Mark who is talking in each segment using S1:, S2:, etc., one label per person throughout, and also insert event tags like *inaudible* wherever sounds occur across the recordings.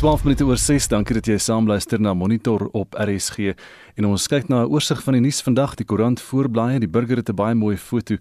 S1: 12 minute oor 6. Dankie dat jy saamluister na Monitor op RSG. En ons kyk na 'n oorsig van die nuus vandag. Die koerant voorblaaie, die burger het 'n baie mooi foto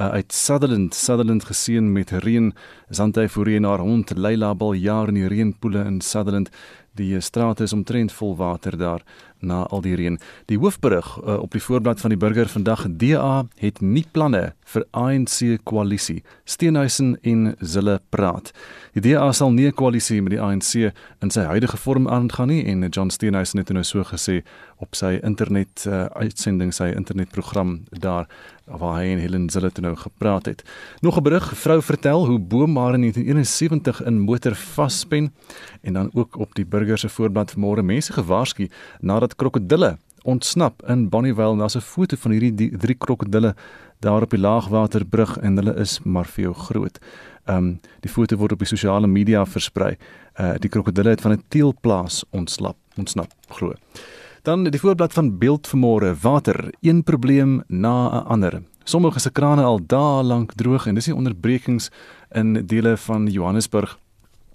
S1: uh, uit Sutherland, Sutherland geseën met reën. Zantay Fourie na hond Leila Bal jaar in die reënpoele in Sutherland. Die straat is omtrent vol water daar na al die reën. Die hoofberig uh, op die voorblad van die burger vandag: DA het nie planne vir ANC koalisie. Steenhuisen en Zille praat. Die DA sal nie 'n koalisie met die ANC in sy huidige vorm aangaan nie en John Steenhuisen het nou so gesê op sy internet uh, uitsending sy internetprogram daar waar hy en Helen Zille toe nou gepraat het. Nog 'n berig, vrou vertel hoe boomare in 1971 in motor vaspen en dan ook op die burger se voorblad vanmôre mense gewaarsku nadat krokodille ontsnap in Bonnievale. Daar's 'n foto van hierdie die, drie krokodille daar op die laagwaterbrug en hulle is maar veel groot. Ehm um, die foto word op die sosiale media versprei. Uh die krokodille het van 'n teelplaas ontslap, ontsnap glo. Dan die voorblad van beeld vanmôre, water, een probleem na 'n ander. Sommige se krane al dae lank droog en dis die onderbrekings in dele van Johannesburg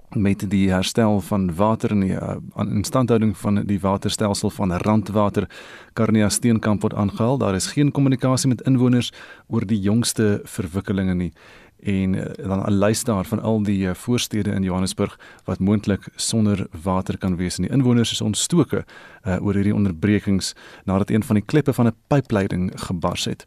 S1: met die herstel van water en die uh, instandhouding van die waterstelsel van Randwater Karnia Steenkamp word aangehaal. Daar is geen kommunikasie met inwoners oor die jongste verwikkelinge nie en uh, dan 'n lys daar van al die uh, voorstede in Johannesburg wat moontlik sonder water kan wees en die inwoners is ontstoke uh, oor hierdie onderbrekings nadat een van die kleppe van 'n pypleiding gebars het.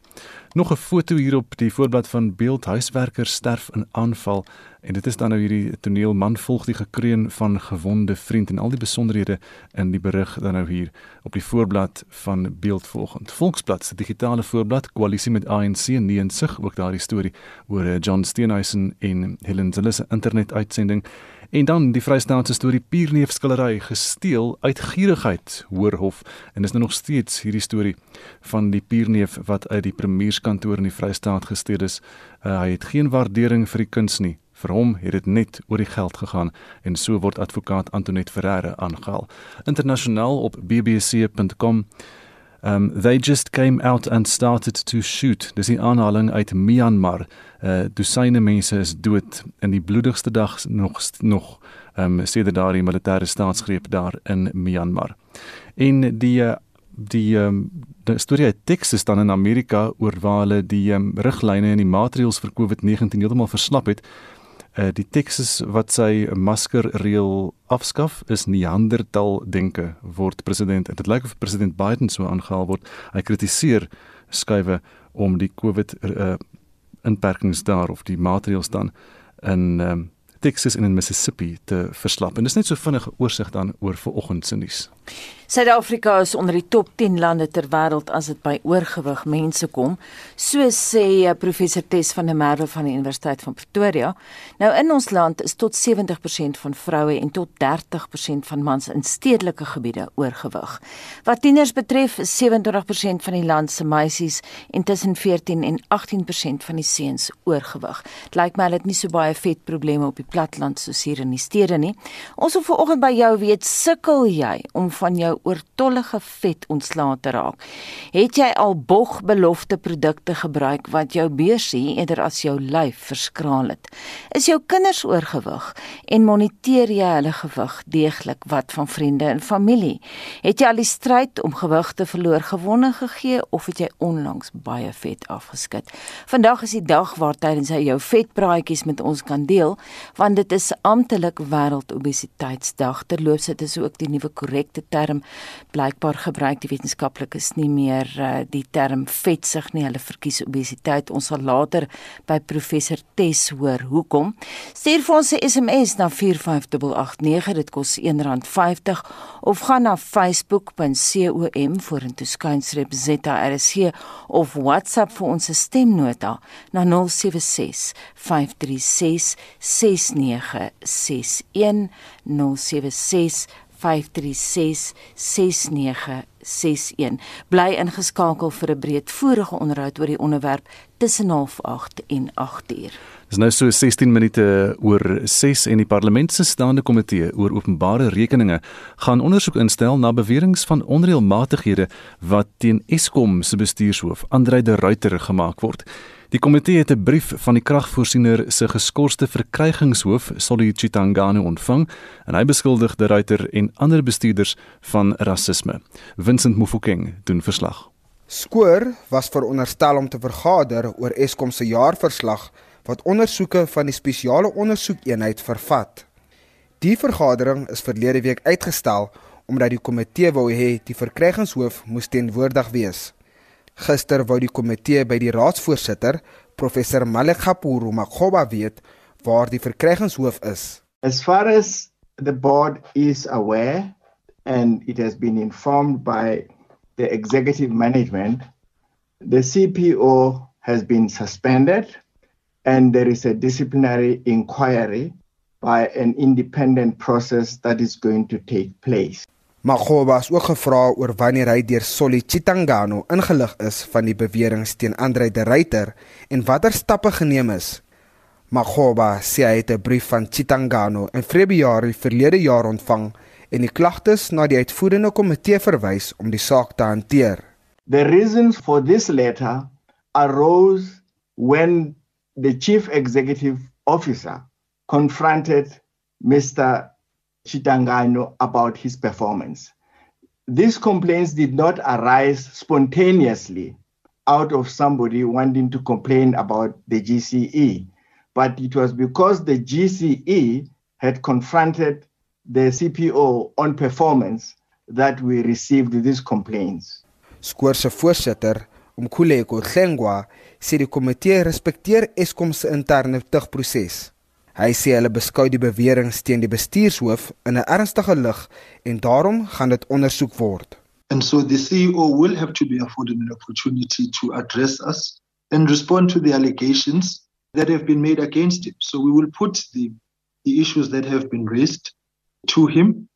S1: Nog 'n foto hier op die voorblad van beeld huiswerker sterf in aanval en dit is dan nou hierdie toneel man volg die gekreun van gewonde vriend en al die besonderhede in die berig dan nou hier op die voorblad van beeld volgend. Volksblad se digitale voorblad koalisie met ANC en nie insig ook daardie storie oor eh, John Steenhuisen en Helen Zille se internet uitsending En dan die Vrystaatse storie Pierneefskillery gesteel uit gierigheid hoorhof en is nou nog steeds hierdie storie van die Pierneef wat uit die premierskantoor in die Vrystaat gesteel is. Uh, hy het geen waardering vir die kuns nie. Vir hom het dit net oor die geld gegaan en so word advokaat Antoinette Ferreira aangehaal. Internasionaal op bbc.com Um they just came out and started to shoot. Dis 'n aanhaling uit Myanmar. Uh dosyne mense is dood in die bloedigste dag nog nog um sedert daardie militêre staatsgreep daar in Myanmar. En die uh, die um die storie uit Texas dan in Amerika oor waar hulle die um, riglyne en die maatreëls vir COVID-19 heeltemal verslap het uh, die Texas wat sy maskerreël afskaf is Neandertal denke word president en dit lyk of president Biden so aangehaal word. Hy kritiseer skuwe om die COVID uh, inperkings daar of die maatreëls dan in um, Texas en in Mississippi te verslap. En dis net so vinnige oorsig dan oor vanoggend se nuus
S2: Suid-Afrika is onder die top 10 lande ter wêreld as dit by oorgewig mense kom, so sê eh, professor Tes van der Merwe van die Universiteit van Pretoria. Nou in ons land is tot 70% van vroue en tot 30% van mans in stedelike gebiede oorgewig. Wat tieners betref, is 27% van die land se meisies en tussen 14 en 18% van die seuns oorgewig. Dit lyk my hulle het nie so baie vetprobleme op die platteland soos hier in die stede nie. Ons wil vanoggend by jou weet, sukkel jy om van jou oortollige vet ontslae te raak. Het jy al bogbelofte produkte gebruik wat jou beursie eerder as jou lyf verskraal het? Is jou kinders oorgewig en moniteer jy hulle gewig deeglik wat van vriende en familie? Het jy al die stryd om gewig te verloor gewonne gegee of het jy onlangs baie vet afgeskit? Vandag is die dag waar tydens hy jou vetpraatjies met ons kan deel, want dit is amptelik wêreldobesiteitsdag. Terloops, dit is ook die nuwe korrekte term blykbaar gebruik. Die wetenskaplikes nie meer uh, die term vetsig nie. Hulle verkies obesiteit. Ons sal later by professor Tes hoor hoekom. Stuur vir ons 'n SMS na 45889 dit kos R1.50 of gaan na facebook.com vorentoe skynstreep ZRC of WhatsApp vir ons stemnota na 076 536 6961 076 5366961 0891104561. Bly ingeskakel vir 'n breedvoerige onderhoud oor die onderwerp tussen 08:30 en 8:00.
S1: Dis nou so 16 minute oor 6 en die parlement se staande komitee oor openbare rekeninge gaan ondersoek instel na beweringe van onreëlmatighede wat teen Eskom se bestuurshoof Andrei de Ruyter gemaak word. Die komitee het 'n brief van die kragvoorsiener se geskorste verkrygingshoof Solly Chitangano ontvang en hy beskuldig de Ruyter en ander bestuurders van rasisme. Vincent Mufokeng doen verslag.
S3: Skoor was veronderstel om te vergader oor Eskom se jaarverslag wat ondersoeke van die spesiale ondersoekeenheid vervat. Die vergadering is verlede week uitgestel omdat die komitee wou hê die verkrygingshoof moes teenwoordig wees. Gister wou die komitee by die raadsvoorsitter, professor Malekapuru Makhoba weet waar die verkrygingshoof is.
S4: As far as the board is aware and it has been informed by the executive management, the CPO has been suspended and there is a disciplinary inquiry by an independent process that is going to take place.
S3: Maghoba is ook gevra oor wanneer hy deur Solly Chitangano ingelig is van die beweringe teen Andre de Ruyter en watter stappe geneem is. Maghoba sê hy het 'n brief van Chitangano in Februarie verlede jaar ontvang en die klagtes na die uitvoerende komitee verwys om die saak te hanteer.
S4: The reasons for this letter arose when the chief executive officer confronted Mr. Chitangano about his performance. These complaints did not arise spontaneously out of somebody wanting to complain about the GCE, but it was because the GCE had confronted the CPO on performance that we received these complaints.
S3: Skoor se voorsitter, Umkhuleko Hlengwa, sê die komitee respekteer Eskom se interne tugproses. Hy sê hulle beskou die beweringe teen die bestuurshoof in 'n ernstige lig en daarom gaan dit ondersoek word.
S5: And so the CEO will have to be afforded an opportunity to address us and respond to the allegations that have been made against him. So we will put the the issues that have been raised to him.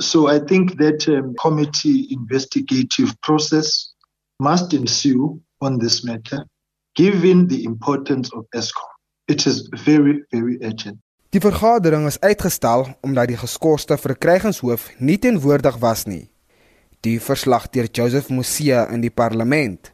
S5: So I think that um, committee investigative process must ensue on this matter given the importance of ESCOM. It is very very urgent.
S3: Die vergadering is uitgestel omdat die geskorste verkrygingshoof nie teenwoordig was nie. Die verslag deur Joseph Musia in die parlement.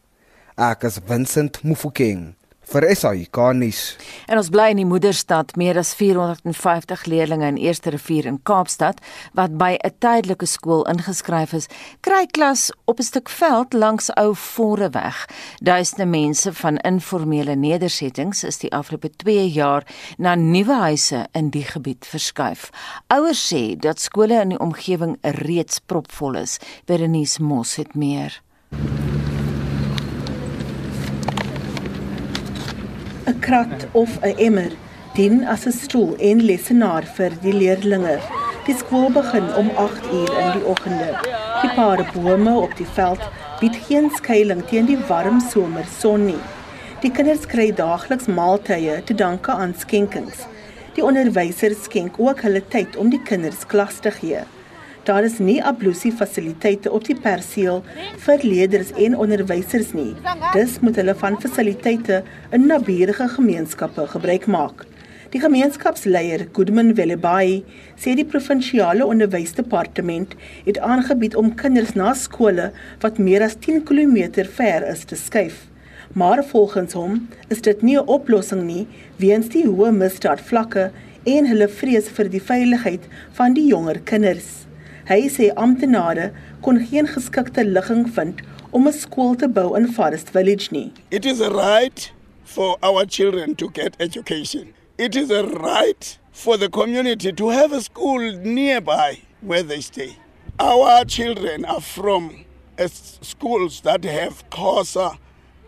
S3: Ek is Vincent Mufokeng vir SAK nuus.
S2: En ons bly in die moederstad meer as 450 leerders in Eerste Rivier in Kaapstad wat by 'n tydelike skool ingeskryf is, kry klas op 'n stuk veld langs ou Voreweg. Duisende mense van informele nedersettings is die afgelope 2 jaar na nuwe huise in die gebied verskuif. Ouers sê dat skole in die omgewing reeds propvol is. Berenice Mos het meer.
S6: 'n krat of 'n emmer dien as 'n stoel en lesenaar vir die leerdlinge. Die skool begin om 8 uur in die oggende. Die paar bome op die veld bied geen skuilings teen die warm somerson nie. Die kinders kry daagliks maaltye te danke aan skenkings. Die onderwysers skenk ook hulle tyd om die kinders klas te gee. Daar is nie ablusie fasiliteite op die perseel vir leerders en onderwysers nie. Dis moet hulle van fasiliteite in naburige gemeenskappe gebruik maak. Die gemeenskapsleier, Goodman Wellebai, sê die provinsiale onderwysdepartement het aangebied om kinders na skole wat meer as 10 km ver is te skuif. Maar volgens hom is dit nie 'n oplossing nie weens die hoë misdaadvlakke en hulle vrees vir die veiligheid van die jonger kinders. Hy sê amptenare kon geen geskikte ligging vind om 'n skool te bou in Forest Village nie.
S7: It is a right for our children to get education. It is a right for the community to have a school nearby where they stay. Our children are from schools that have Xhosa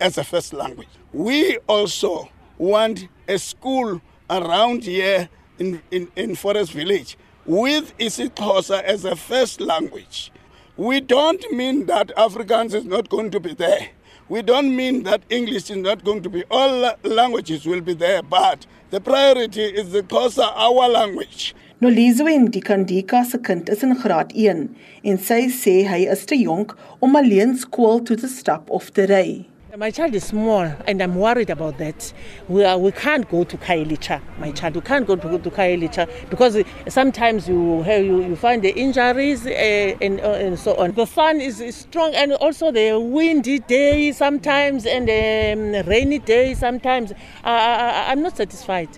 S7: as a first language. We also want a school around here in, in, in Forest Village with isiXhosa as a first language. We don't mean that Afrikaans is not going to be there. We don't mean that English is not going to be. All languages will be there, but the priority is the Xhosa, our language.
S6: Nolizo en Dikandika se kind is in graad 1 en sy sê hy is te jonk om alleen skool toe te stap of te ry.
S8: My child is small and I'm worried about that. We, are, we can't go to Kailicha, my child. We can't go to, to Kailicha because sometimes you, have, you, you find the injuries uh, and, uh, and so on. The sun is, strong and also the windy day sometimes and um, rainy day sometimes. I, I'm not satisfied.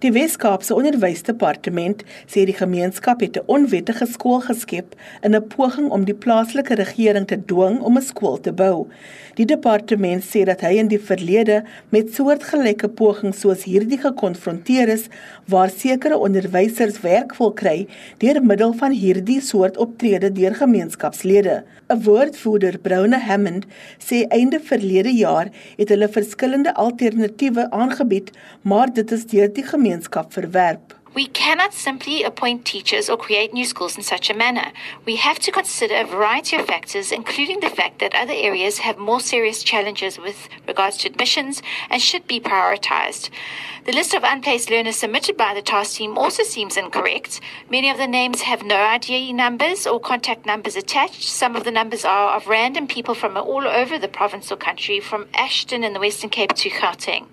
S6: Die Wes-Kaapse Onderwysdepartement sê die gemeenskap het 'n onwettige skool geskep in 'n poging om die plaaslike regering te dwing om 'n skool te bou. Die departement sê dat hy in die verlede met soortgelyke pogings soos hierdie gekonfronteer is waar sekere onderwysers werk wil kry deur middel van hierdie soort optrede deur gemeenskapslede. 'n Woordvoerder, Browne Hammond, sê einde verlede jaar het hulle verskillende alternatiewe aangebied, maar dit is deur die gemeenskap verwerp.
S9: We cannot simply appoint teachers or create new schools in such a manner. We have to consider a variety of factors, including the fact that other areas have more serious challenges with regards to admissions and should be prioritized. The list of unplaced learners submitted by the task team also seems incorrect. Many of the names have no ID numbers or contact numbers attached. Some of the numbers are of random people from all over the province or country, from Ashton in the Western Cape to Gauteng.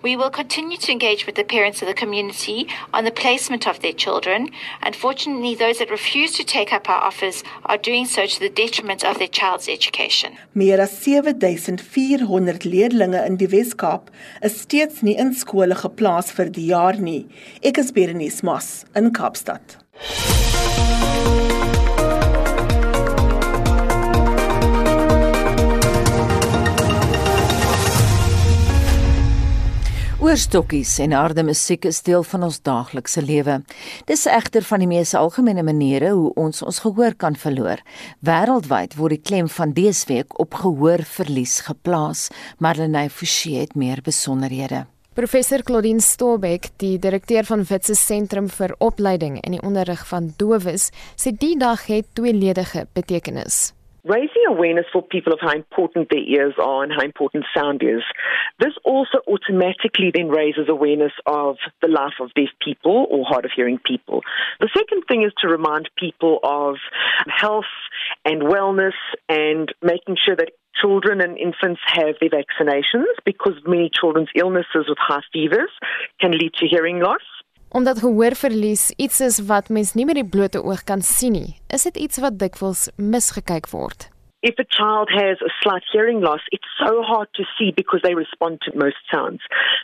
S9: We will continue to engage with the parents of the community on the placement of their children. Unfortunately, those that refuse to take up our offers are doing so to the detriment of their child's education.
S6: Meer as 7400 leerdlinge in die Wes-Kaap is steeds nie in skole geplaas vir die jaar nie. Ek is Berenice Moss in Kaapstad.
S2: Oorstokkies en harde musiek is deel van ons daaglikse lewe. Dis egter van die mees algemene maniere hoe ons ons gehoor kan verloor. Wêreldwyd word die klem van dese week op gehoorverlies geplaas. Marlenae Forsie het meer besonderhede.
S10: Professor Claudine Stolbeck, die direkteur van Witse Sentrum vir Opleiding en die onderrig van dowes, sê die dag het tweeledige betekenis.
S11: Raising awareness for people of how important their ears are and how important sound is. This also automatically then raises awareness of the life of deaf people or hard of hearing people. The second thing is to remind people of health and wellness and making sure that children and infants have their vaccinations because many children's illnesses with high fevers can lead to hearing loss.
S10: Omdat gehoorverlies iets is wat mens nie met die blote oog kan sien nie, is dit iets wat dikwels misgekyk word.
S11: If a child has a slight hearing loss, it's so hard to see because they respond to most sounds.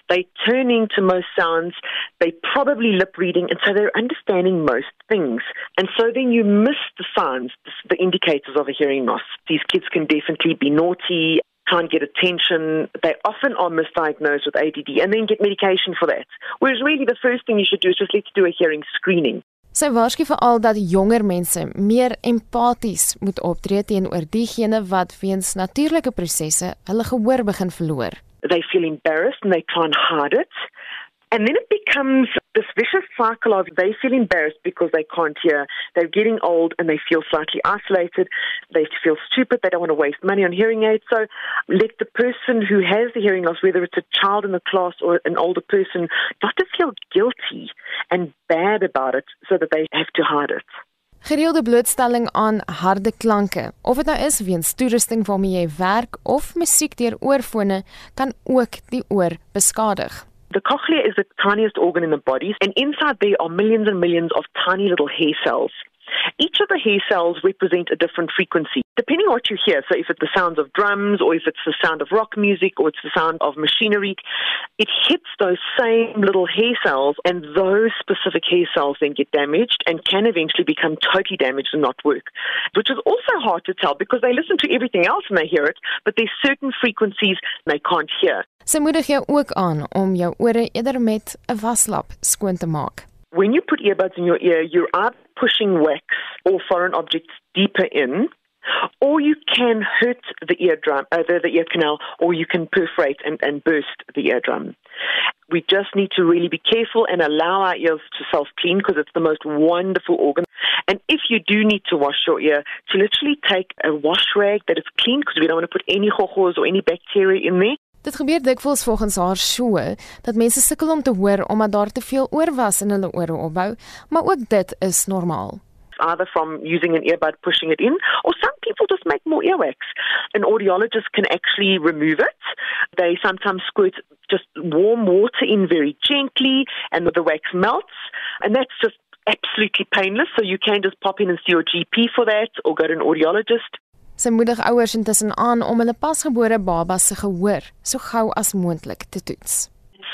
S11: They turning to most sounds, they probably lip reading, and so they're understanding most things. And so then you miss the signs, the indicators of a hearing loss. These kids can definitely be naughty, can't get attention. They often are misdiagnosed with ADD and then get medication for that. Whereas really the first thing you should do is just let's do a hearing screening.
S10: Sy waarsku veral dat jonger mense meer empaties moet optree teenoor diegene wat weens natuurlike prosesse hulle gehoor begin verloor.
S11: They feel embarrassed and they try and hide it. And then it becomes this vicious cycle of they feel embarrassed because they can't hear. They're getting old and they feel slightly isolated. They feel stupid. They don't want to waste money on hearing aids. So let the person who has the hearing loss, whether it's a child in the class or an older person, not to feel guilty and bad about it so that they have to hide it.
S10: Gereelde blootstelling aan harde klanke, of dit nou is weens toerusting waarmee jy werk of musiek deur oorfone, kan ook die oor beskadig.
S11: The cochlea is the tiniest organ in the body, and inside there are millions and millions of tiny little hair cells. Each of the hair cells represent a different frequency, depending on what you hear. So, if it's the sounds of drums, or if it's the sound of rock music, or it's the sound of machinery, it hits those same little hair cells, and those specific hair cells then get damaged and can eventually become totally damaged and not work, which is also hard to tell because they listen to everything else and they hear it, but there's certain frequencies they can't hear.
S10: Sy moedig jou ook aan om jou ore eerder met 'n waslap skoon te maak.
S11: When you put earbuds in your ear, you're either pushing wax or foreign objects deeper in, or you can hurt the eardrum, uh, the, the ear canal, or you can perforate and, and burst the eardrum. We just need to really be careful and allow our ears to self clean because it's the most wonderful organ. And if you do need to wash your ear, to literally take a wash rag that is clean because we don't want to put any hohos or any bacteria in there
S10: Dit gebeur dikwels volgens haar so dat mense sukkel om te hoor omdat daar te veel oorwas in hulle ore opbou, maar ook dit is normaal.
S11: Either from using an earbud, pushing it in, or some people just make more earwax. An audiologist can actually remove it. They sometimes squirt just warm water in very gently, and the wax melts. And that's just absolutely painless. So you can just pop in and see your GP for that, or go to an audiologist.
S10: Sy moedig ouers intussen aan om hulle pasgebore baba se gehoor so gou as moontlik te toets.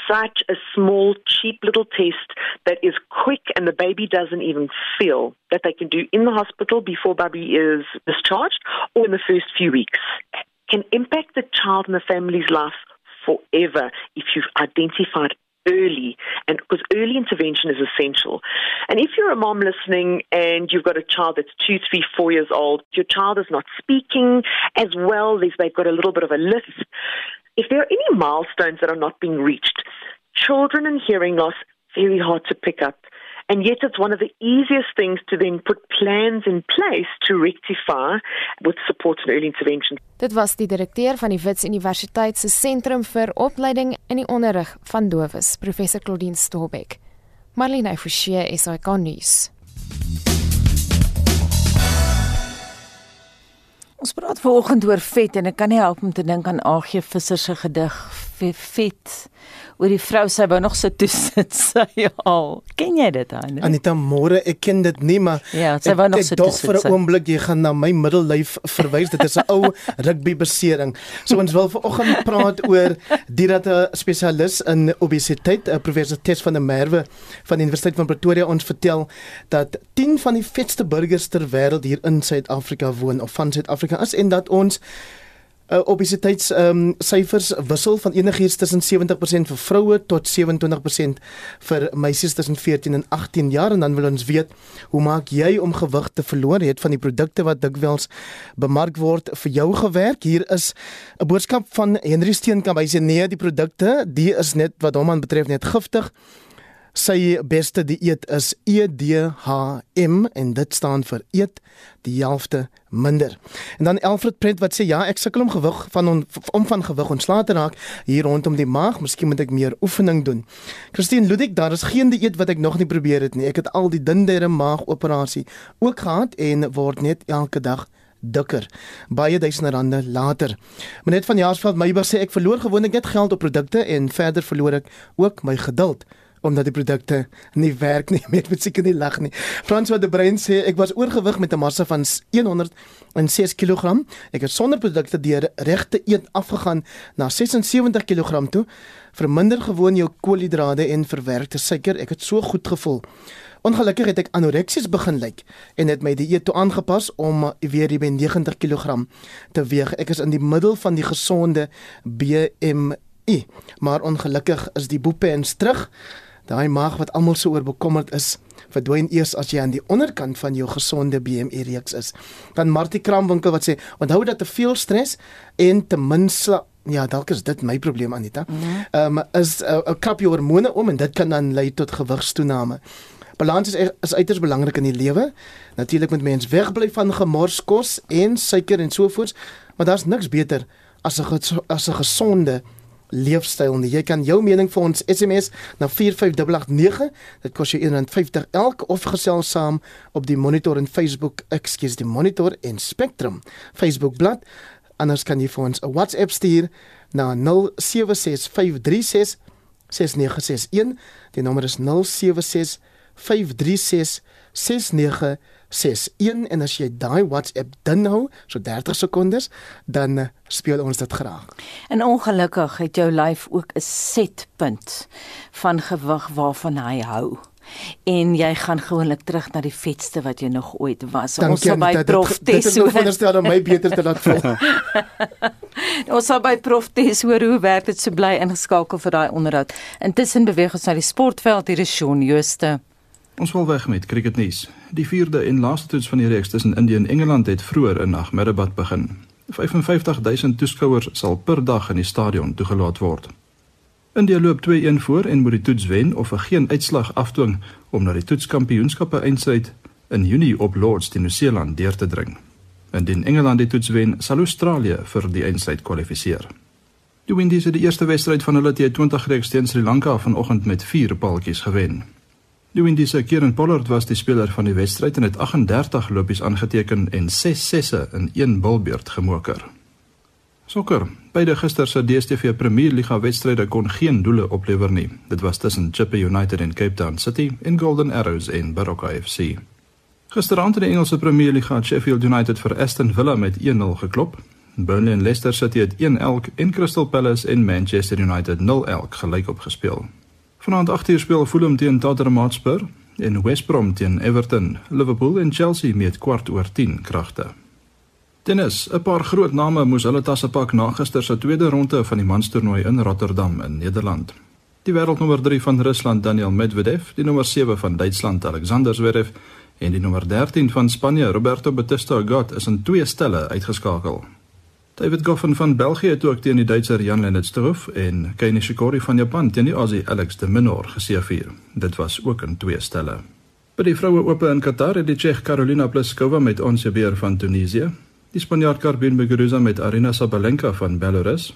S11: Such a small, cheap little test that is quick and the baby doesn't even feel that they can do in the hospital before baby is discharged or in the first few weeks can impact the child and the family's life forever if you've identified early and because early intervention is essential. And if you're a mom listening and you've got a child that's two, three, four years old, your child is not speaking as well, they've got a little bit of a lisp. If there are any milestones that are not being reached, children and hearing loss, very hard to pick up. And yet, it's one of the easiest things to then put plans in place to rectify with support and early intervention.
S10: Dit was die direkteur van die Wits Universiteit se Sentrum vir Opleiding in die Onderrig van Dowes, professor Claudine Stolbeck. Marlene Forsie, SAK nuus.
S2: Ons praat vanoggend oor vet en ek kan nie help om te dink aan AG Visser se gedig vet oor die vrou sy wou nog so toe *laughs* sit sy al. Ken jy dit aan?
S12: Anita môre ek ken dit nie maar
S2: ja, sy wou nog so toe sit.
S12: Vir 'n oomblik jy gaan na my middellyf verwys. Dit is 'n ou *laughs* rugby besering. So ons wil vanoggend praat oor dit 'n spesialis in obesiteit, eh, professor Tess van der Merwe van die Universiteit van Pretoria ons vertel dat 10 van die vetste burgers ter wêreld hier in Suid-Afrika woon of van Suid-Afrika is en dat ons uh, obesiteits ehm um, syfers wissel van enigiets tussen 70% vir vroue tot 27% vir meisies tussen 14 en 18 jaar. En dan wil ons weet hoe maak jy om gewig te verloor? Het van die produkte wat dikwels bemark word vir jou gewerk. Hier is 'n boodskap van Henry Steenkamp. Hy sê nee die produkte die is net wat hom aan betref net giftig Sy beste dieet is EDHM en dit staan vir eet die helfte minder. En dan Alfred Prent wat sê ja, ek sukkel om gewig van on, om van gewig ontslae te raak hier rondom die maag, miskien moet ek meer oefening doen. Christine Ludik, daar is geen dieet wat ek nog nie probeer het nie. Ek het al die dindere maag operasie ook gehad en word net elke dag dikker. Baie duisende rande later. Menet van Jaarsveld Meyburg sê ek verloor gewoonlik net geld op produkte en verder verloor ek ook my geduld omdat die produkte nie werk nie. *laughs* Ek moet seker nie lag nie. Frans wat die brein sê ek was oorgewig met 'n massa van 106 kg. Ek het sonder produkte deur regte eet afgegaan na 76 kg toe. Verminder gewoon jou koolhidrate en verwerkte suiker. Ek het so goed gevoel. Ongelukkig het ek anoreksies begin lyk en het my dieet toe aangepas om weer by 90 kg te weeg. Ek is in die middel van die gesonde BMI, maar ongelukkig is die boepens terug. Daai maag wat almal so oor bekommerd is, verdwyn eers as jy aan die onderkant van jou gesonde BMI reeks is. Dan Martie Kramwinkel wat sê, onthou dat te veel stres en te min slaap Ja, dalk is dit my probleem Anita. Mhm. Ehm um, is 'n uh, krap jou hormone om en dit kan dan lei tot gewigstoename. Balans is e-, is uiters belangrik in die lewe. Natuurlik moet mens wegbly van gemors kos en suiker en so voort, maar daar's niks beter as 'n as 'n gesonde leefstyl nie. Jy kan jou mening vir ons SMS na 45889. Dit kos jou R1.50 elk of gesels saam op die Monitor en Facebook, ekskuus, die Monitor en Spectrum Facebook bladsy. Anders kan jy vir ons 'n WhatsApp stuur na 0765366961. Die nommer is 0765366961. 61 en as jy daai WhatsApp dan hou so 30 sekondes dan uh, speel ons dit graag.
S2: En ongelukkig het jou lyf ook 'n setpunt van gewig waarvan hy hou. En jy gaan gewoonlik terug na die vetste wat jy nog ooit was.
S12: Dank ons sal by Prof Tess hoor. Dit is veronderstel om my beter te laat voel. *laughs*
S2: ons sal by Prof Tess hoor hoe werk dit so bly ingeskakel vir daai onderhoud. Intussen beweeg ons na die sportveld hier is Shaun Jooste.
S13: Ons wil weg met cricketnuus. Die vierde en laaste toets van die reeks tussen Indië en Engeland het vroeër in Ahmedabad begin. 55000 toeskouers sal per dag in die stadion toegelaat word. India loop 2-1 voor en moet die toets wen of 'n geen uitslag afdwing om na die toetskampioenskappe eindstryd in Junie op Lords teen Nieu-Seeland deur te dring. Indien Engeland die toets wen, sal Australië vir die eindstryd kwalifiseer. Die Windies het die eerste wedstryd van hulle T20 reeks teen Sri Lanka vanoggend met 4 paaltjies gewen. Die Windies se Kieran Pollard was die speler van die wedstryd en het 38 lopies aangeteken en 6 sesse in een bilbeurt gemoker. Sokker. Beide gister se DStv Premier Liga wedstryde kon geen doele oplewer nie. Dit was tussen Chippa United en Cape Town City en Golden Arrows en Baroka FC. Gisteraand in die Engelse Premier Liga Sheffield United vir Aston Villa met 1-0 geklop. Burnley en Leicester City het 1-1 en Crystal Palace en Manchester United 0-0 gelyk opgespeel. Vanaand 8:00 speel Fulham teen Tottenham Hotspur en West Brom teen Everton. Liverpool en Chelsea met kwart oor 10 kragte. Tennis, 'n paar groot name moes hulle tasse pak na gister se tweede ronde van die manstoernooi in Rotterdam in Nederland. Die wêreldnommer 3 van Rusland Daniel Medvedev, die nommer 7 van Duitsland Alexander Zverev en die nommer 13 van Spanje Roberto Bautista Agut is in twee stelle uitgeskakel. David Goffin van België het ook teen die Duitser Jan-Lennard Struff en Kei Nishikori van Japan teen die Aussie Alex de Minaur geseëvier. Dit was ook in twee stelle. By die vroue ope in Qatar het die Tsjeeg Karolina Pliskova met Ons Jabeur van Tunesië Die Spanjaard Karbin Muguruza met Arina Sabalenka van Belarus,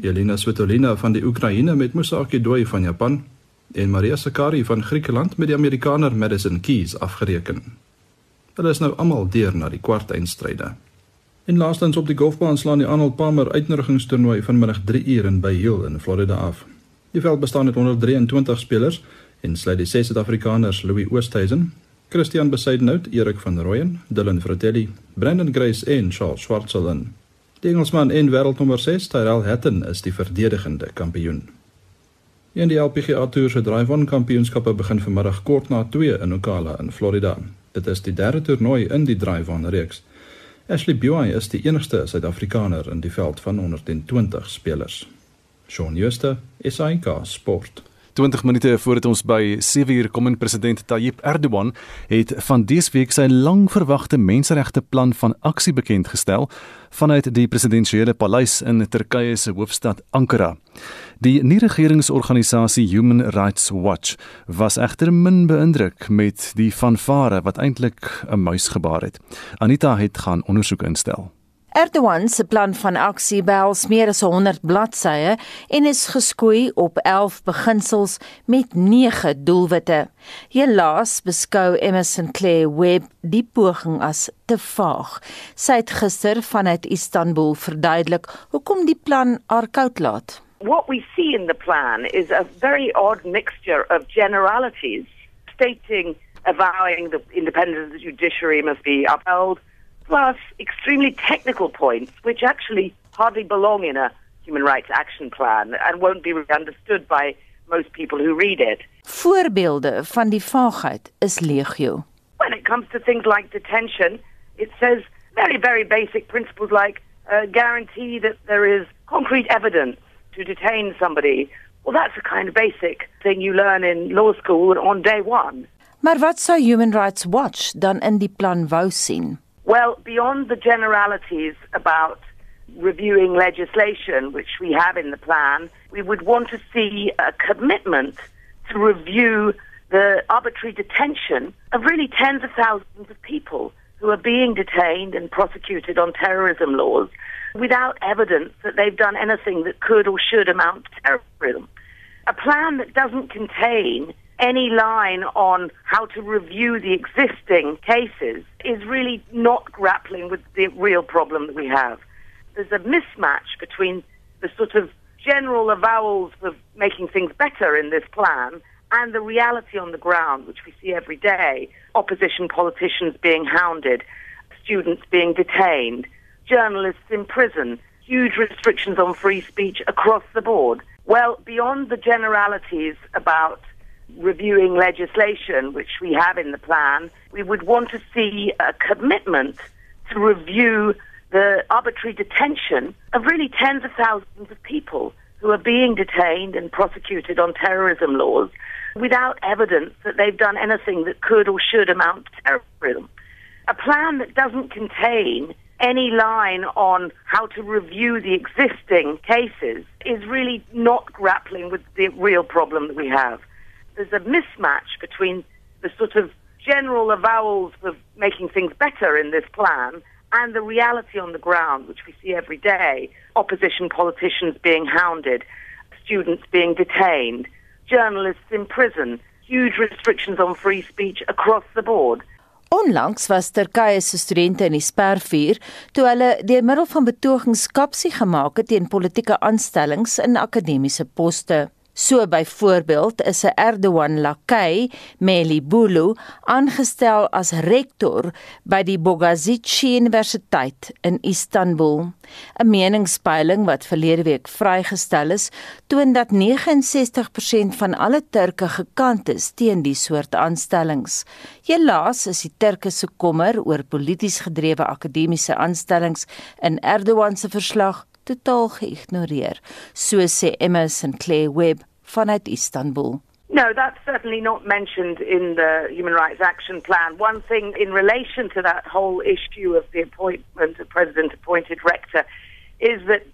S13: Elena Svitolina van die Oekraïne met Musaki Doi van Japan en Maria Sakkari van Griekeland met die Amerikaner Madison Keys afgereken. Hulle is nou almal deur na die kwartfinale. En laastens op die golfbaan slaan die Arnold Palmer uitnodigingstoernooi vanmiddag 3 uur in Bay Hill in Florida af. Die veld bestaan uit 123 spelers en sluit die ses Suid-Afrikaners Louis Oosthuizen, Christian Besaidnout, Erik van Rooyen, Dylan Fratelli, Brandon Grace en Charles Schwartzelen. Die Engelsman en wêreldnommer 6, Tyrell Hatton, is die verdedigende kampioen. En die LPGA Tour se Drive-On Kampioenskappe begin vanmiddag kort na 2 in Ocala in Florida. Dit is die derde toernooi in die Drive-On reeks. Ashley Buy is die enigste Suid-Afrikaner in die veld van 120 spelers. Shaun Schuster, SAK Sport.
S1: 20 minute voordat ons by 7 uur kom in president Tayyip Erdogan het van dese week sy lang verwagte menseregte plan van aksie bekend gestel vanuit die presidensiële paleis in Turkye se hoofstad Ankara. Die nie-regeringsorganisasie Human Rights Watch was egter min beïndruk met die fanfare wat eintlik 'n muis gebaar het. Anita het gaan ondersoek instel.
S2: Erdogan se plan van aksie behels meer as 100 bladsye en is geskoei op 11 beginsels met 9 doelwitte. Helaas beskou Emerson Claire Webb die poging as te vaag. Sy het gister vanuit Istanbul verduidelik hoekom die plan haar koud laat.
S14: What we see in the plan is a very odd mixture of generalities stating avowing the independence of the judiciary must be upheld plus extremely technical points, which actually hardly belong in a human rights action plan and won't be understood by most people who read it.
S2: Voorbeelde van die vaagheid is legio.
S14: When it comes to things like detention, it says very, very basic principles like uh, guarantee that there is concrete evidence to detain somebody. Well, that's a kind of basic thing you learn in law school on day one.
S2: Maar wat sou Human Rights Watch dan in die plan wou sien?
S14: Well, beyond the generalities about reviewing legislation, which we have in the plan, we would want to see a commitment to review the arbitrary detention of really tens of thousands of people who are being detained and prosecuted on terrorism laws without evidence that they've done anything that could or should amount to terrorism. A plan that doesn't contain any line on how to review the existing cases is really not grappling with the real problem that we have. There's a mismatch between the sort of general avowals of making things better in this plan and the reality on the ground, which we see every day opposition politicians being hounded, students being detained, journalists in prison, huge restrictions on free speech across the board. Well, beyond the generalities about reviewing legislation, which we have in the plan, we would want to see a commitment to review the arbitrary detention of really tens of thousands of people who are being detained and prosecuted on terrorism laws without evidence that they've done anything that could or should amount to terrorism. A plan that doesn't contain any line on how to review the existing cases is really not grappling with the real problem that we have there's a mismatch between the sort of general avowals of making things better in this plan and the reality on the ground, which we see every day opposition politicians being hounded, students being detained, journalists in prison, huge restrictions on free speech across the board.
S2: Onlangs was Turkye se studente in die spervuur toe hulle deur middel van betogings kapsie gemaak het teen politieke aanstellings in akademiese poste. So byvoorbeeld is 'n Erdogan lakei, Meli Bulu, aangestel as rektor by die Bogazici Universiteit in Istanbul. 'n Meningspeiling wat verlede week vrygestel is, toon dat 69% van alle Turke gekant is teen die soort aanstellings. Helaas is die Turke se kommer oor polities gedrewe akademiese aanstellings in Erdogan se verslag totaal geïgnoreer, so sê Emma Sinclair Webb vanuit Istanbul.
S14: No, that's certainly not mentioned in the Human Rights Action Plan. One thing in relation to that whole issue of the appointment of president appointed rector is that,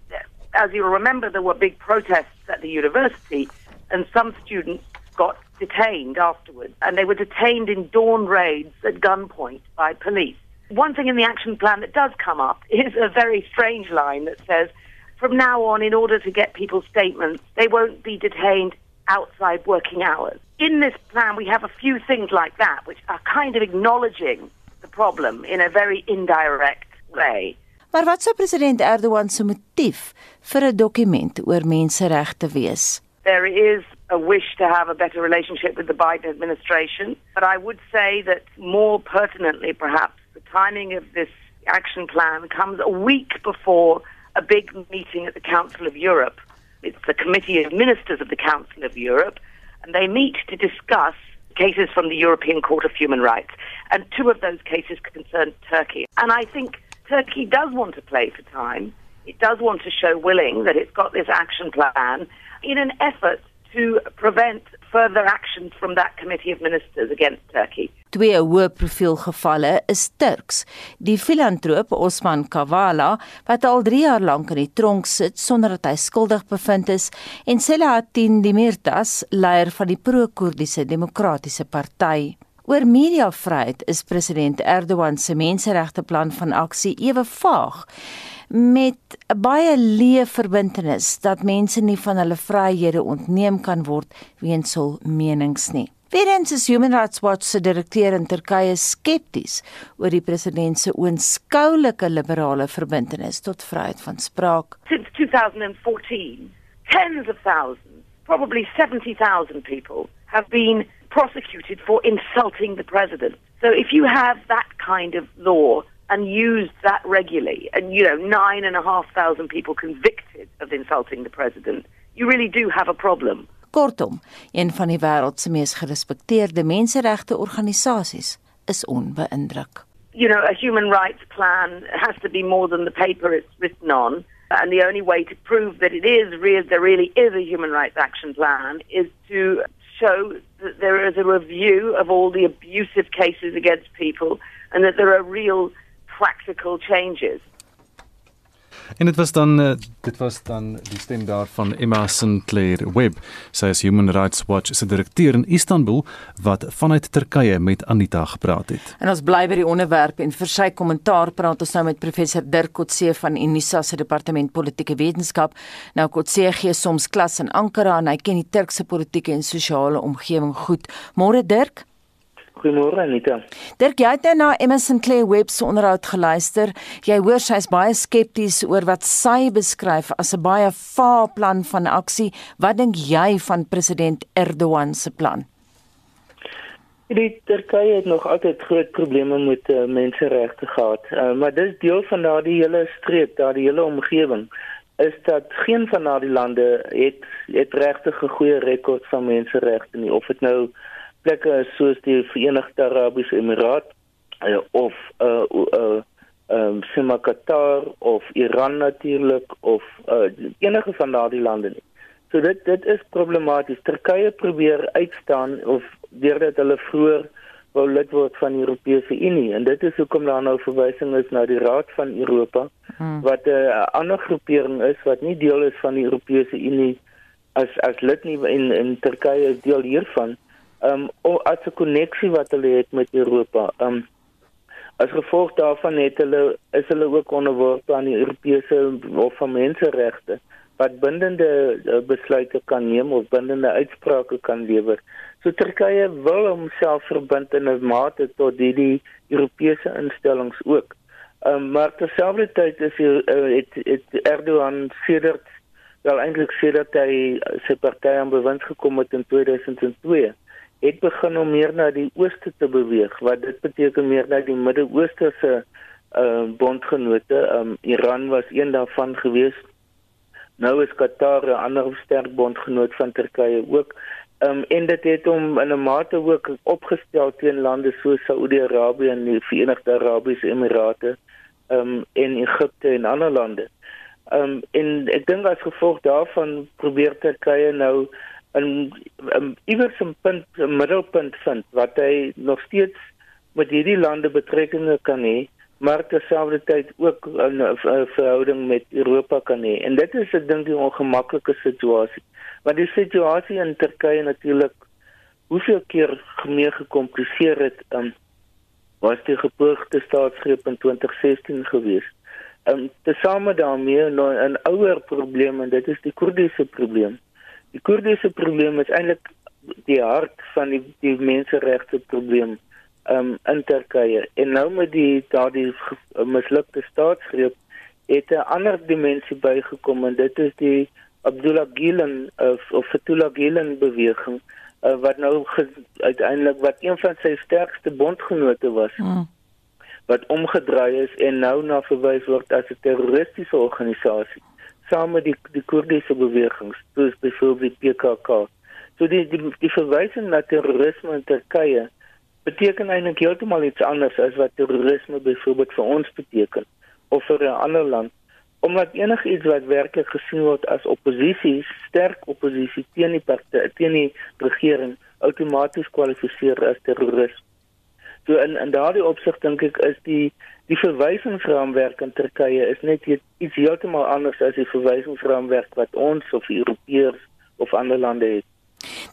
S14: as you'll remember, there were big protests at the university, and some students got detained afterwards, and they were detained in dawn raids at gunpoint by police. One thing in the action plan that does come up *laughs* is a very strange line that says, from now on, in order to get people's statements, they won't be detained outside working hours. In this plan, we have a few things like that, which are kind of acknowledging the problem in a very indirect way.
S2: Maar wat sou president Erdogan se motief vir 'n dokument oor menseregte wees?
S14: There is a wish to have a better relationship with the Biden administration, but I would say that more pertinently perhaps the timing of this action plan comes a week before a big meeting at the Council of Europe. It's the Committee of Ministers of the Council of Europe, and they meet to discuss cases from the European Court of Human Rights. And two of those cases concern Turkey. And I think Turkey does want to play for time. It does want to show willing that it's got this action plan in an effort to prevent further actions from that committee of ministers against Turkey.
S2: Twee hoë profiel gevalle is Turks. Die filantroop Osman Kavala wat al 3 jaar lank in die tronk sit sonder dat hy skuldig bevind is en Selahattin Demirtas, leier van die pro-Koerdiese Demokratiese Party. Oor mediavryheid is president Erdogan se menseregte plan van aksie ewe vaag met 'n baie leë verbintenis dat mense nie van hulle vryhede ontneem kan word weens hul menings nie. Weerens is Human Rights Watch se direkteur in Turkye skepties oor die president se oënskoulike liberale verbintenis tot vryheid van spraak.
S14: Since 2014, tens of thousands, probably 70,000 people have been prosecuted for insulting the president. So if you have that kind of law and used that regularly, and you know, nine and a half thousand people convicted of insulting the president, you really do have a problem.
S2: Kortom, een van die wêreld se mees gerespekteerde menseregte organisasies is onbeïndruk.
S14: You know, a human rights plan has to be more than the paper it's written on. And the only way to prove that it is real, there really is a human rights action plan is to show that there is a review of all the abusive cases against people and that there are real practical changes.
S1: En dit was dan uh, dit was dan die stem daarvan Emma Sinclair Webb, sy is Human Rights Watch se direkteur in Istanbul wat vanuit Turkye met Anita gepraat het.
S2: En ons bly by die onderwerp en vir sy kommentaar praat ons nou met professor Dirk Kotse van Unisa se departement politieke wetenskap. Nou Kotse gee soms klas in Ankara en hy ken die Turkse politieke en sosiale omgewing goed. Môre Dirk
S15: Goeiemôre Anita.
S2: Dirk, jy het nou na Emerson Clay Webb se onderhoud geluister. Jy hoor sy's baie skepties oor wat sy beskryf as 'n baie vae plan van aksie. Wat dink jy van president Erdogan se plan?
S15: Die Turkye het nog altyd groot probleme met uh, menseregte gehad, uh, maar dis deel van daardie hele streek, daardie hele omgewing is dat geen van daardie lande het het regtig 'n goeie rekord van menseregte nie of dit nou plekke soos die Verenigde Arabiese Emirate uh, of uh uh um Sima Qatar of Iran natuurlik of uh enige van daardie lande nie. So dit dit is problematies. Turkye probeer uitstaan of deurdat hulle vroeër wou lid word van die Europese Unie en dit is hoekom daar nou verwysing is na die Raad van Europa hmm. wat 'n uh, ander groepering is wat nie deel is van die Europese Unie as as lid nie in in Turkye is deel hiervan um as 'n koneksie wat hulle het met Europa. Um As gevolg daarvan het hulle is hulle ook onderworpe aan die Europese Hof van Menseregte wat bindende uh, besluite kan neem of bindende uitsprake kan lewer. So Turkye wil homself verbind in 'n mate tot die, die Europese instellings ook. Um, maar terselfdertyd is hy uh, het, het Erdogan sedert wel eintlik sedert hy sy party aan bewind gekom het in 2002 het begin om meer na die ooste te beweeg wat dit beteken meer na die Midde-Ooste se uh, bondgenote. Um, Iran was een daarvan gewees nou is Qatar 'n ander sterk bondgenoot van Turkye ook. Um, en dit het hom in 'n mate ook opgestel teen lande soos Saudi-Arabië en die Verenigde Arabiese Emirate um, en Egipte en ander lande. Um, en ek dink as gevolg daarvan probeer Turkye nou 'n iewers 'n punt 'n middelpunt vind wat hy nog steeds met hierdie lande betrekkinge kan hê, maar terselfdertyd ook 'n verhouding met Europa kan hê. En dit is ek dink die ongemaklike situasie. Want die situasie in Turkye natuurlik hoeveel keer meer gekompliseer het um, was die gepoogde staatsgreep in 2016 geweest um, tesame daarmee nou 'n ouer probleem en dit is die Koerdiese probleem. Die Koerdiese probleem is eintlik die hart van die die menseregte probleem um, in Turkye. En nou met die daardie mislukte staatsgreep het 'n ander dimensie bygekom en dit is die Abdullah Gülen of, of Fethullah Gülen beweging uh, wat nou uiteindelik wat een van sy sterkste bondgenote was. Hmm wat omgedraai is en nou na verwys word as 'n terroristiese organisasie saam met die die Koerdiese bewegings soos byvoorbeeld die PKK. So die die die verwysing na terrorisme in Turkye beteken eintlik heeltemal iets anders as wat terrorisme byvoorbeeld vir ons beteken of vir 'n ander land omdat enigiets wat werklik gesien word as oppositie, sterk oppositie teen die party, teen die regering outomaties kwalifiseer as terrorisme. So in in daardie opsig dink ek is die die verwysingsraamwerk in Turkye is net iets heeltemal anders as die verwysingsraamwerk wat ons of Europeërs of ander lande het.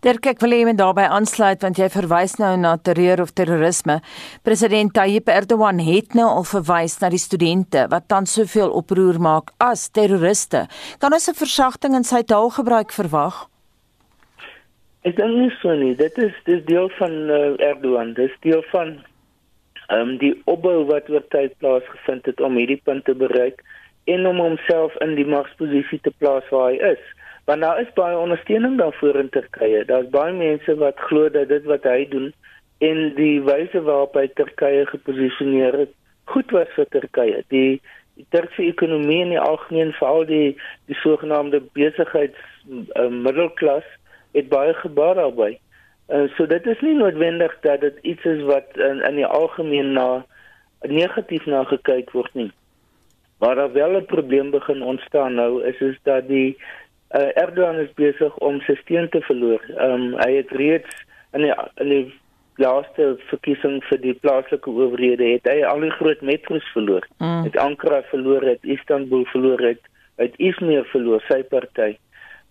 S2: Dirk ek wil hê men daarbey aansluit want jy verwys nou na terreur of terrorisme. President Tayyip Erdogan het nou al verwys na die studente wat dan soveel oproer maak as terroriste. Kan ons 'n versagting in sy taalgebruik verwag?
S15: Ek dink nie so nie. Dit is dis deel van uh, Erdogan. Dis deel van ehm um, die opbou wat oor tyd plaasgevind het om hierdie punt te bereik en om homself in die magsposisie te plaas waar hy is. Want daar is baie ondersteuning daarvoor in Turkye. Daar's baie mense wat glo dat dit wat hy doen en die wyse waarop hy Turkye geposisioneer het, goed was vir Turkye. Die die Turkse ekonomie en die algemeen veral die die sogenaamde besigheids uh, middelklas het baie gebaat daarbey. Uh, so dit is nie noodwendig dat dit iets is wat in in die algemeen na negatief na gekyk word nie. Maar daar wel 'n probleem begin ontstaan nou is is dat die uh, Erdogan is besig om sy steun te verloor. Ehm um, hy het reeds in die in die laaste verkiesing vir die plaaslike owerhede het hy al die groot metro's verloor. Mm. Het Ankara verloor, het Istanbul verloor, het, het Izmir verloor sy party. Ehm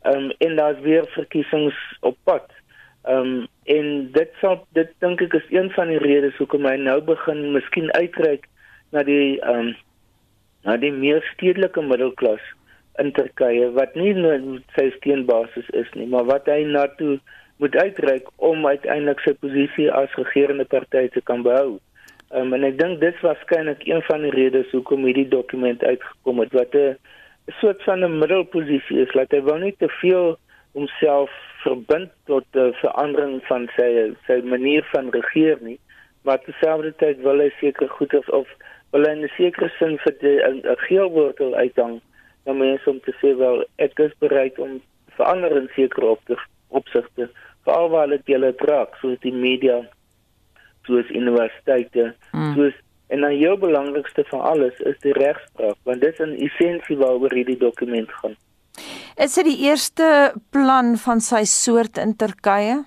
S15: um, en daar's weer verkiesings op pad. Ehm um, en dit sal dit dink ek is een van die redes hoekom hy nou begin miskien uitreik na die ehm um, na die meer stedelike middelklas in Turkye wat nie net sy steunbasis is nie, maar wat hy na toe moet uitreik om uiteindelik sy posisie as regerende party te kan behou. Um, en ek dink dit was waarskynlik een van die redes hoekom hierdie dokument uitgekom het wat 'n 'n soort van 'n middelposisie is dat hy wil nie te veel homself verbind tot die verandering van sy sy manier van regeer nie maar terselfdertyd wil hy seker goed of, of wil hy 'n sekere sin vir 'n geelwortel uithang dan mense om te sê wel ek is bereid om verander in sekere opsigte veral waar dit julle trek soos die media soos universiteite mm. soos En dan jou belangrikste van alles is die regspraak, want dit is in essensie waaroor hierdie dokument gaan.
S2: Is dit die eerste plan van sy soort in Turkye?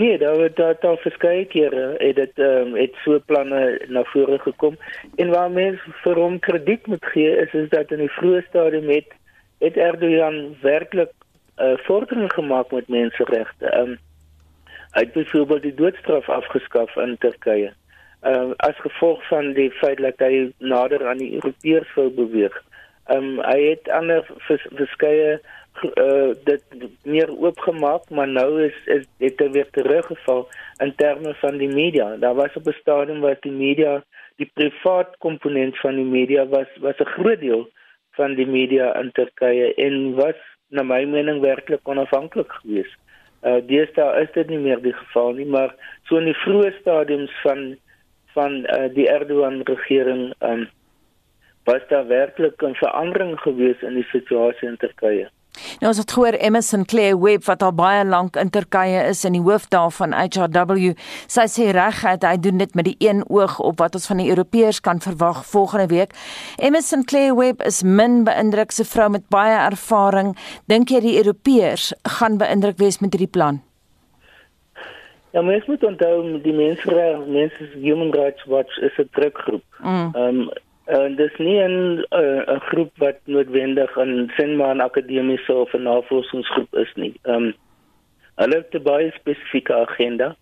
S15: Nee, daar het daar daar verskeie kere het dit ehm um, het so planne na vore gekom en waar mense vir hom krediet moet gee is is dat in die vroeë stadium het het Erdogan werklik 'n uh, vordering gemaak met menseregte. Ehm um, hy het byvoorbeeld die doodstraf afgeskaf in Turkye. Uh, as gevolg van die feit dat hy nader aan die Europeërs wou beweeg. Ehm um, hy het ander vers, verskeie uh, dit meer oopgemaak, maar nou is, is het hy weer teruggeval in terme van die media. Daar was op 'n stadium waar die media, die privaat komponent van die media was was 'n groot deel van die media in Turkye en was na my mening werklik onafhanklik geweest. Uh deesdae is dit nie meer die geval nie, maar so in die vroeë stadiums van van uh, die Erdogan regering um was daar werklik 'n verandering gewees in die situasie in Turkye.
S2: Nou ons het gehoor Emerson Claire Webb wat al baie lank in Turkye is in die hoof daarvan HRW. Sy sê regtig hy doen dit met die een oog op wat ons van die Europeërs kan verwag volgende week. Emerson Claire Webb is min beïndruk se vrou met baie ervaring. Dink jy die Europeërs gaan beïndruk wees met hierdie plan?
S15: Ja, mens moet onthou die mense mense human rights watch is 'n drukgroep. Ehm mm. um, en dis nie 'n 'n groep wat noodwendig 'n sinmaan akademiese of 'n navorsingsgroep is nie. Ehm um, hulle het 'n baie spesifieke agenda.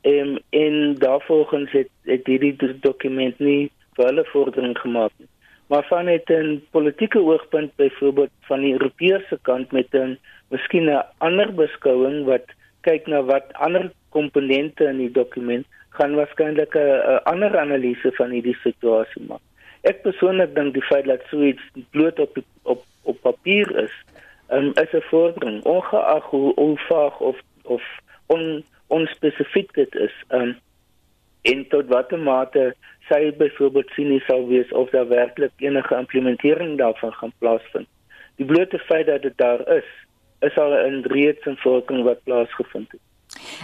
S15: Ehm um, en daarvolgens het het hierdie dokument nie vir hulle vordering gemaak nie. Maar van net 'n politieke oogpunt byvoorbeeld van die Europese kant met 'n miskien 'n ander beskouing wat kyk na wat ander komponente in die dokument gaan waarskynlik 'n ander analise van hierdie situasie maak. Ek persoonlik dink die feit dat suits bloot op op op papier is, um, is 'n vordering ongeag hoe onvaag of of on onspesifiek dit is. Um, en tot watter mate sy byvoorbeeld sien nie sou wees of daar werklik enige implementering daarvan gaan plaasvind. Die blote feit dat dit daar is, is al 'n reeds 'n vordering wat plaasgevind het.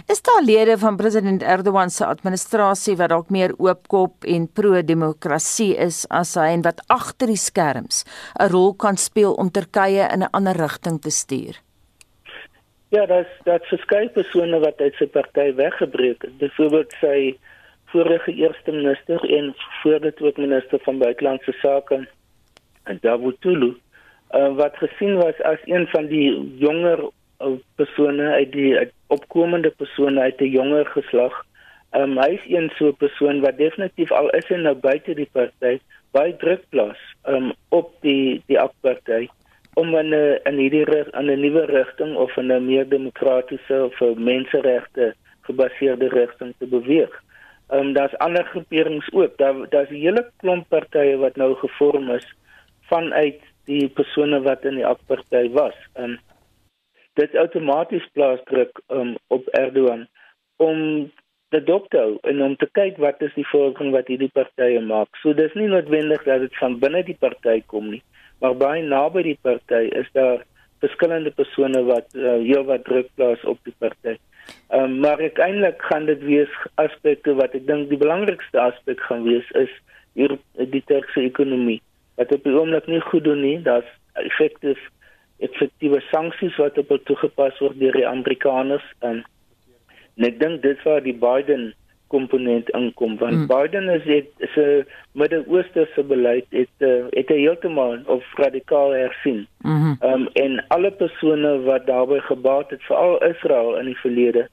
S2: Is daar lede van president Erdogan se administrasie wat dalk meer oopkop en pro-demokrasie is as hy en wat agter die skerms 'n rol kan speel om Turkye in 'n ander rigting te stuur?
S15: Ja, dat dat verskeie persone wat uit sy party weggebreek het. Byvoorbeeld sy vorige eerste minister en voordat ook minister van buitelandse sake, Davutoglu, uh, wat gesien was as een van die jonger persone uit die uit opkomende persone uit 'n jonger geslag. Um, hy is een so 'n persoon wat definitief al is en nou buite die party baie druk plaas um, op die die akparty om in 'n in hierdie in 'n nuwe rigting of in 'n meer demokratiese of menseregte gebaseerde rigting te beweeg. Ehm um, daar's ander groeperings ook. Daar daar's 'n hele klomp partye wat nou gevorm is vanuit die persone wat in die akparty was. Ehm um, dit outomaties plaas druk um, op Erdogan om te dokter en om te kyk wat is die volging wat hierdie partye maak. So dis nie noodwendig dat dit van binne die party kom nie, maar baie naby die party is daar verskillende persone wat uh, heel wat druk plaas op die party. Um, maar uiteindelik gaan dit wees aspekte wat ek dink die belangrikste aspek gaan wees is hier die Turkse ekonomie. Wat op die oomblik nie goed doen nie, daar's effektief effektiewe sanksies wat op toegepas word deur die Amerikaners en, en ek dink dit waar die Biden komponent inkom want mm. Biden is het, is 'n Midde-Oosterse beleid het uh, het heeltemal of radikaal hersien. Mm -hmm. um, en alle persone wat daarbey gebaat het veral Israel in die verlede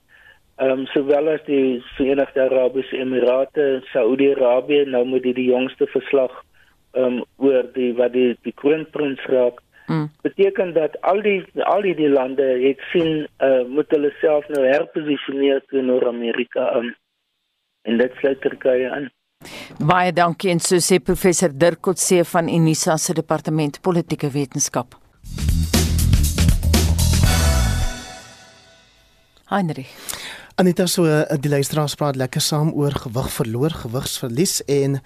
S15: ehm um, sowel as die Verenigde Arabiese Emirate, Saudi-Arabië nou met die, die jongste verslag ehm um, oor die wat die die kroonprins raak Mm. beteken dat al die al die lande het sien uh, moet hulle self nou herposisioneer teenoor Amerika um, en dit sluit Turkye aan.
S2: Baie dankie en so sê professor Dirk Kotse van Unisa se departement politieke wetenskap. Heinrich
S12: Anita so eh, die luisteraars praat lekker saam oor gewig verloor, gewigsverlies en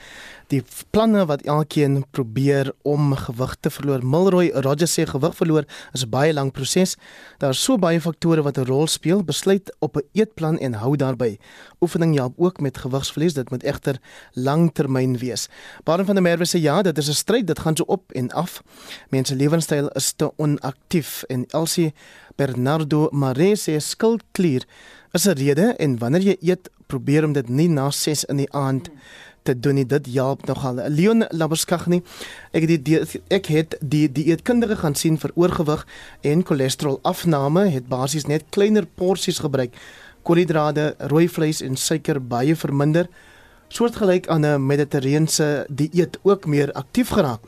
S12: die planne wat elkeen probeer om gewig te verloor. Milroy Rogers sê gewig verloor is 'n baie lang proses. Daar is so baie faktore wat 'n rol speel. Besluit op 'n eetplan en hou daarby. Oefening help ook met gewigsverlies. Dit moet egter langtermyn wees. Baie van die merwe sê ja, dit is 'n stryd. Dit gaan so op en af. Mense lewenstyl is te onaktief en Elsie Bernardo Marese skuldklier is 'n rede en wanneer jy eet, probeer om dit nie na 6 in die aand te doen nie. Dit help nogal. Leon Laberskagni, ek het die ek het die die eetkundige gaan sien vir oorgewig en cholesterol afname, het basies net kleiner porsies gebruik. Koolhidrate, rooi vleis en suiker baie verminder. soortgelyk aan 'n mediterrane dieet ook meer aktief geraak.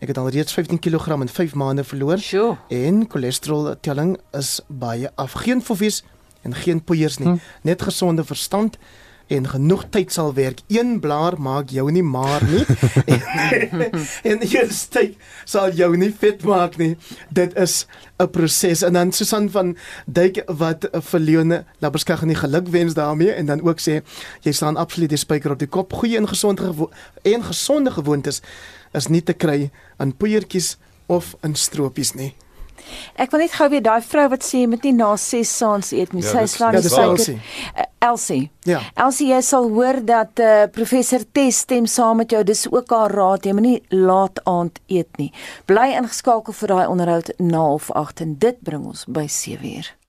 S12: Ek het al reeds 15 kg in 5 maande verloor
S2: sure.
S12: en cholesterol telling is baie af. Geen foffies en geen poeiers nie, hm. net gesonde verstand en genoeg tyd sal werk. Een blaar maak jou nie maar nie. *laughs* en een steek sal jou nie vet maak nie. Dit is 'n proses en dan Susan van Duyk wat vir Leone Laberskag nie geluk wens daarmee en dan ook sê jy staan absoluut die spyker op die kop. Goeie en gesonde en gesonde gewoontes is nie te kry aan poeiertjies of in stropies nie.
S2: Ek wil net gou weer daai vrou wat sê met nie na 6 saans eet nie. Ja, sy slaan
S12: ja, suiker.
S2: Uh, Elsie.
S12: Ja.
S2: Elsie, jy sal hoor dat uh, professor Tess stem saam met jou. Dis ook haar raad. Jy moenie laat aand eet nie. Bly ingeskakel vir daai onderhoud na 08:00 en dit bring ons by 7:00.